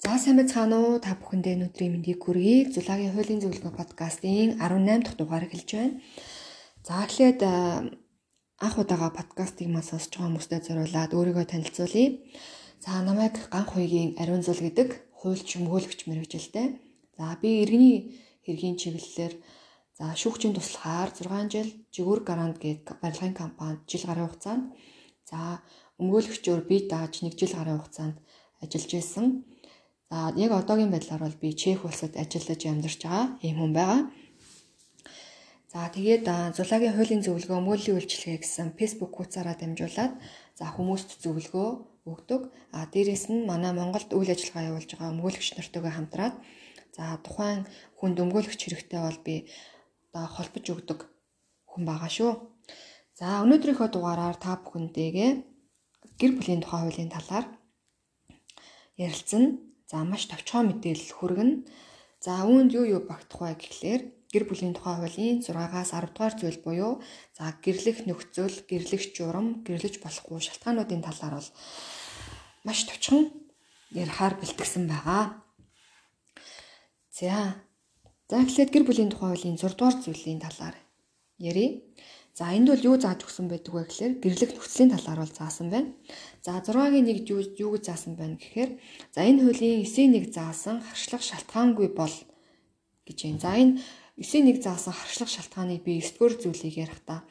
За сайн байцгаана уу? Та бүхэндээ өнөөдрийн мэндийг хүргэе. Зулагийн хуулийн зөвлөгөө подкастын 18 дахь дугаар эхэлж байна. За эхлээд анх удаага подкастыг маа сонсож байгаа хүмүүстээ зориулаад өөрийгөө танилцуулъя. За намайг Ганх хуйгийн Ариун зул гэдэг хуульч өмгөөлөгч мэрэгжилтэй. За би иргэний хэргийн чиглэлээр за шүүгчийн туслахаар 6 жил Жигүр Гарант гэдэг барилгын компанид жил гарын хугацаанд за өмгөөлөгчөөр би дааж 1 жил гарын хугацаанд ажиллаж байсан. За яг одоогийн байдлаар бол би Чех улсад ажиллаж амьдарч байгаа ийм хүн байгаа. За тэгээд зулагийн хуулийн зөвлөгөө өмгөөллийн үйлчилгээ гэсэн Facebook хуудасаараа дамжуулаад за хүмүүст зөвлөгөө өгдөг. А дээрэс нь манай Монголд үйл ажиллагаа явуулж байгаа өмгөөлөгч нартайгаа хамтраад за тухайн хүнд өмгөөлөгч хэрэгтэй бол би одоо холбож өгдөг хүн байгаа шүү. За өнөөдрийнхөө дугаараар та бүхэнтэйгээ гэр бүлийн тухай хуулийн талаар ярилцсан. За маш товчхон мэдээлэл хүргэнэ. За үүнд юу юу багтах вэ гэхлээр гэр бүлийн тухай хуулийн 6-аас 10 дугаар зүйл буюу за гэрлэх нөхцөл, гэрлэх журам, гэрлэж болохгүй шалтгаануудын талаар бол маш товчхон ярихаар бэлтгэсэн байгаа. За. За эхлээд гэр бүлийн тухай хуулийн 6 дугаар зүйлийн талаар ярив. За энд бол юу зааж өгсөн байдаг вэ гэхээр гэрлэх нөхцөлийн талаар бол заасан байна. За 6-гийн 1 юу юу гэж заасан байна гэхээр за энэ хуулийн 9-ийн 1 заасан харшлах шалтгаангүй бол гэж байна. За энэ 9-ийн 1 заасан харшлах шалтгааныг би 9-р зүйлийг ярихдаа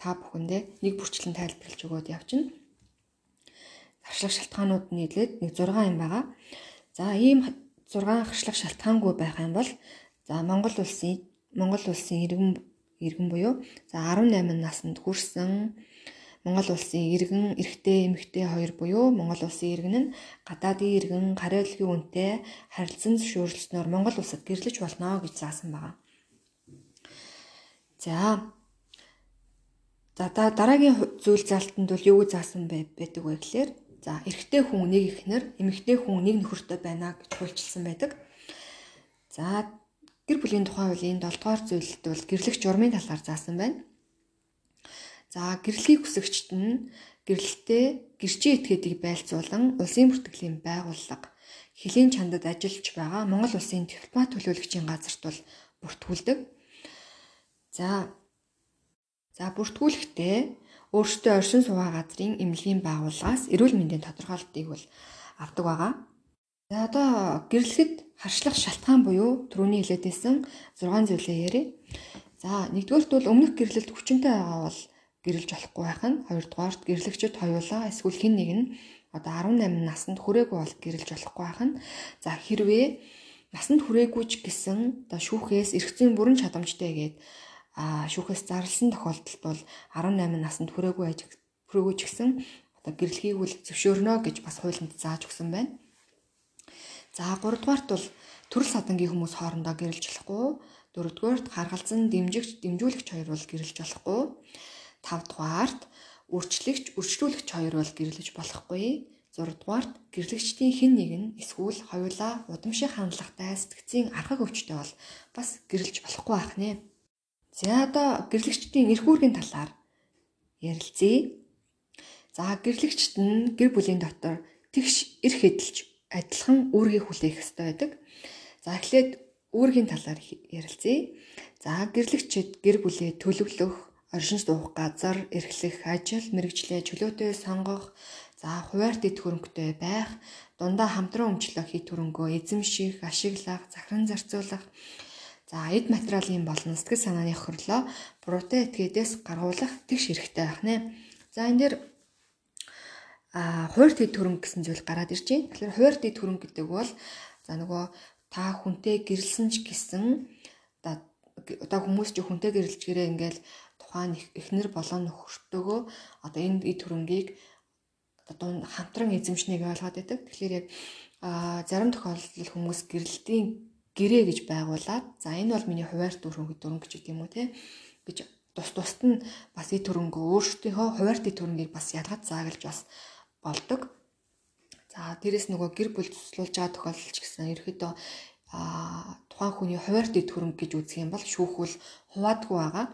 та бүхэндээ нэг бүрчлэн тайлбарлаж өгөөд явчихна. Харшлах шалтгаанууд нь нийлээд нэг 6 юм байгаа. За ийм 6 харшлах шалтгаангүй байх юм бол за Монгол улсын Монгол улсын иргэн иргэн буюу за 18 наснд хүрсэн Монгол улсын иргэн эрэгтэй эмэгтэй хоёр буюу Монгол улсын иргэн нь гадаадын иргэн гариалгийн үнэтэй харилцан зөвшөөрлснөөр Монгол улсад гэрлэж болно гэж заасан байна. За За дараагийн зүйл залтанд бол юу заасан байдаг вэ гэхээр за эрэгтэй хүн нэг ихнэр эмэгтэй хүн нэг нөхөртэй байна гэж хуульчилсан байдаг. За Гэр бүлийн тухай хуулийн 7 дугаар зүйлд бол гэрлэх журмын талаар заасан байна. За гэрлэхийг хүсэгчд нь гэрлэлтээ гэрчийн этгээдийг байлцуулан улсын бүртгэлийн байгууллага хөлийн чандад ажиллаж байгаа Монгол улсын дипломат төлөөлөгчийн газарт бол бүртгүүлдэг. За За бүртгүүлэхдээ өөртөө оршин суугаа газрын эмнэлгийн байгууллагаас эрүүл мэндийн тодорхойлолтыг бол авдаг байгаа. За одоо гэрлэхэд харшлах шалтгаан буюу түрүүний хэлээдсэн 6 зүйлээ ярив. За нэгдүгээрт бол өмнөх гэрлэлт хүчинтэй байгаа бол гэрлэж болохгүй байх нь. Хоёрдугаарт гэрлэгчд хоёулаа эсвэл хэн нэг нь одоо 18 наснд хүрээгүй бол гэрлэж болохгүй байх нь. За хэрвээ насанд хүрээгүй ч гэсэн одоо шүүхээс эргэцэн бүрэн чадамжтай гээд а шүүхээс зарласан тохиолдолд бол 18 наснд хүрээгүй хүрээгүй ч гэсэн одоо гэрлэхийг үл зөвшөөрнө гэж бас хуулинд зааж өгсөн байна. За 3 дугаарт бол төрөл садангийн хүмүүс хоорондоо гэрэлж болохгүй. 4 дугаарт гаргалзан дэмжигч дэмжүүлэгч хоёр бол гэрэлж болохгүй. 5 дугаарт үрчлэгч үрчлүүлэгч хоёр бол гэрлэж болохгүй. 6 дугаарт гэрлэгчдийн хэн нэг нь эсвэл хоёулаа удамшиг хандлагатай сэтгцийн архаг өвчтэй бол бас гэрлэж болохгүй байх нэ. За одоо гэрлэгчдийн эрх үүргийн талаар ярилцъя. За гэрлэгчд нь гэр бүлийн дотор тэгш эрх эдэлж адилхан үүргийг хүлээх ёстой байдаг. За эхлээд үүргийн талаар ярилцъя. За гэрлэгчид гэр бүлээ төлөвлөх, оршин суух газар, эрхлэх, ажил, мэрэгчлээ чөлөөтэй сонгох, за хуваарь дэд хөрөнгөтэй байх, дундаа хамтран өмчлөх хит хөрөнгөө эзэмших, ашиглах, захиран зарцуулах, за эд материалын болон сэтгэл санааны хөрлөө буруутай этгээдээс гаргуулах тэгш хэрэгтэй байх нэ. За энэ дэр а хуваарь дэд хөрөнгө гэсэн зүйл гараад ирж байна. Тэгэхээр хуваарь дэд хөрөнгө гэдэг бол за нөгөө та хүнтэй гэрэлсэн ч гэсэн одоо хүмүүс ч хүнтэй гэрэлж гэрээ ингээл тухайн эхнэр болон нөхөртөөгөө одоо энэ эд хөрөнгийг одоо хамтран эзэмшнийг ойлгоод байдаг. Тэгэхээр яг зарим тохиолдолд хүмүүс гэрэлтийн гэрээ гэж байгуулад за энэ бол миний хуваарь дүрхөн дүрэн гэж юм уу те гэж тус тусад нь бас эд хөрөнгөө өөрсдийнхөө хуваарь дэд хөрөнгийг бас ялгаж заагалж бас болдог. За дээрэс нөгөө гэр бүл туслуулж байгаа тохиолдол ч гэсэн ерөөдөө а тухайн хүний хуваарь дэд хөрөнгө гэж үзэх юм бол шүүхвэл хуваадгүй байгаа.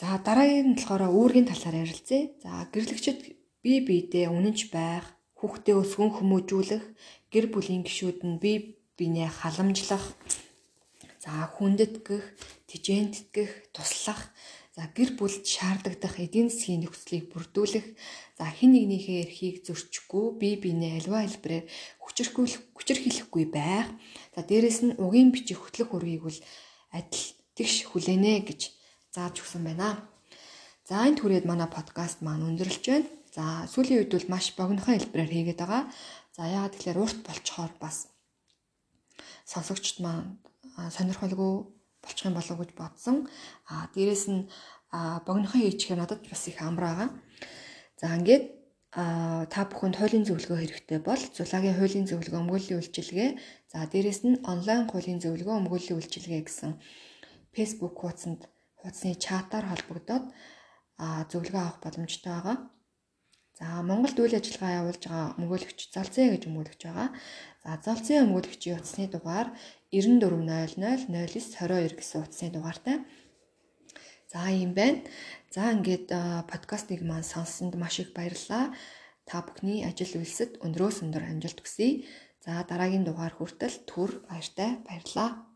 За дараагийн нь болохоор үүргийн талаар ярилцъя. За гэрлэгчд бие биедээ үнэнч байх, хүүхдээ өсгөн хүмүүжүүлэх, гэр бүлийн гишүүд нь бие биенээ халамжлах, за хүндэтгэх, тижээндтгэх, туслах, за гэр бүлд шаардлагадах эдийн засгийн нөхцөлийг бүрдүүлэх, за хэн нэгнийхээ эрхийг зөрчихгүй, бие биенээ альва хэлбэрээр хүчрхүүлэх, хүчрхийлэхгүй байх. За дээрэс нь угийн бичих хөтлөх үргийг бол адил тэгш хүлэнэ гэж зааж өгсөн байна. За энэ түрээд манай подкаст маань өндөрлж байна. За сүүлийн үед бол маш богинохон хэлбэрээр хийгээд байгаа. За яагаад тэгэхээр урт болцохоор бас сонсогчд маань сонирхолгүй болчих юм болов уу гэж бодсон. А дээрэс нь богинохон хийчихээр надад бас их амар байгаа. За ингээд а та бүхэнд хуулийн зөвлөгөө хэрэгтэй бол зулагийн хуулийн зөвлөгөө өмгөөллийн үйлчилгээ за дээрэс нь онлайн хуулийн зөвлөгөө өмгөөллийн үйлчилгээ гэсэн Facebook хуудсанд хуудасны чатаар холбогдоод зөвлөгөө авах боломжтой байгаа. За Монголд үйл ажиллагаа явуулж байгаа өмгөөлөгч Залзээ гэж өмгөөлөгч байгаа. За Залзээ өмгөөлөгчийн утасны дугаар 9400 0922 гэсэн утасны дугаартай. За юм байна. За ингээд подкастыг маань сонссонд маш их баярлалаа. Та бүхний ажил үйлсэд өндрөөс өндөр амжилт хүсье. За дараагийн дугаар хүртэл түр баяртай баярлалаа.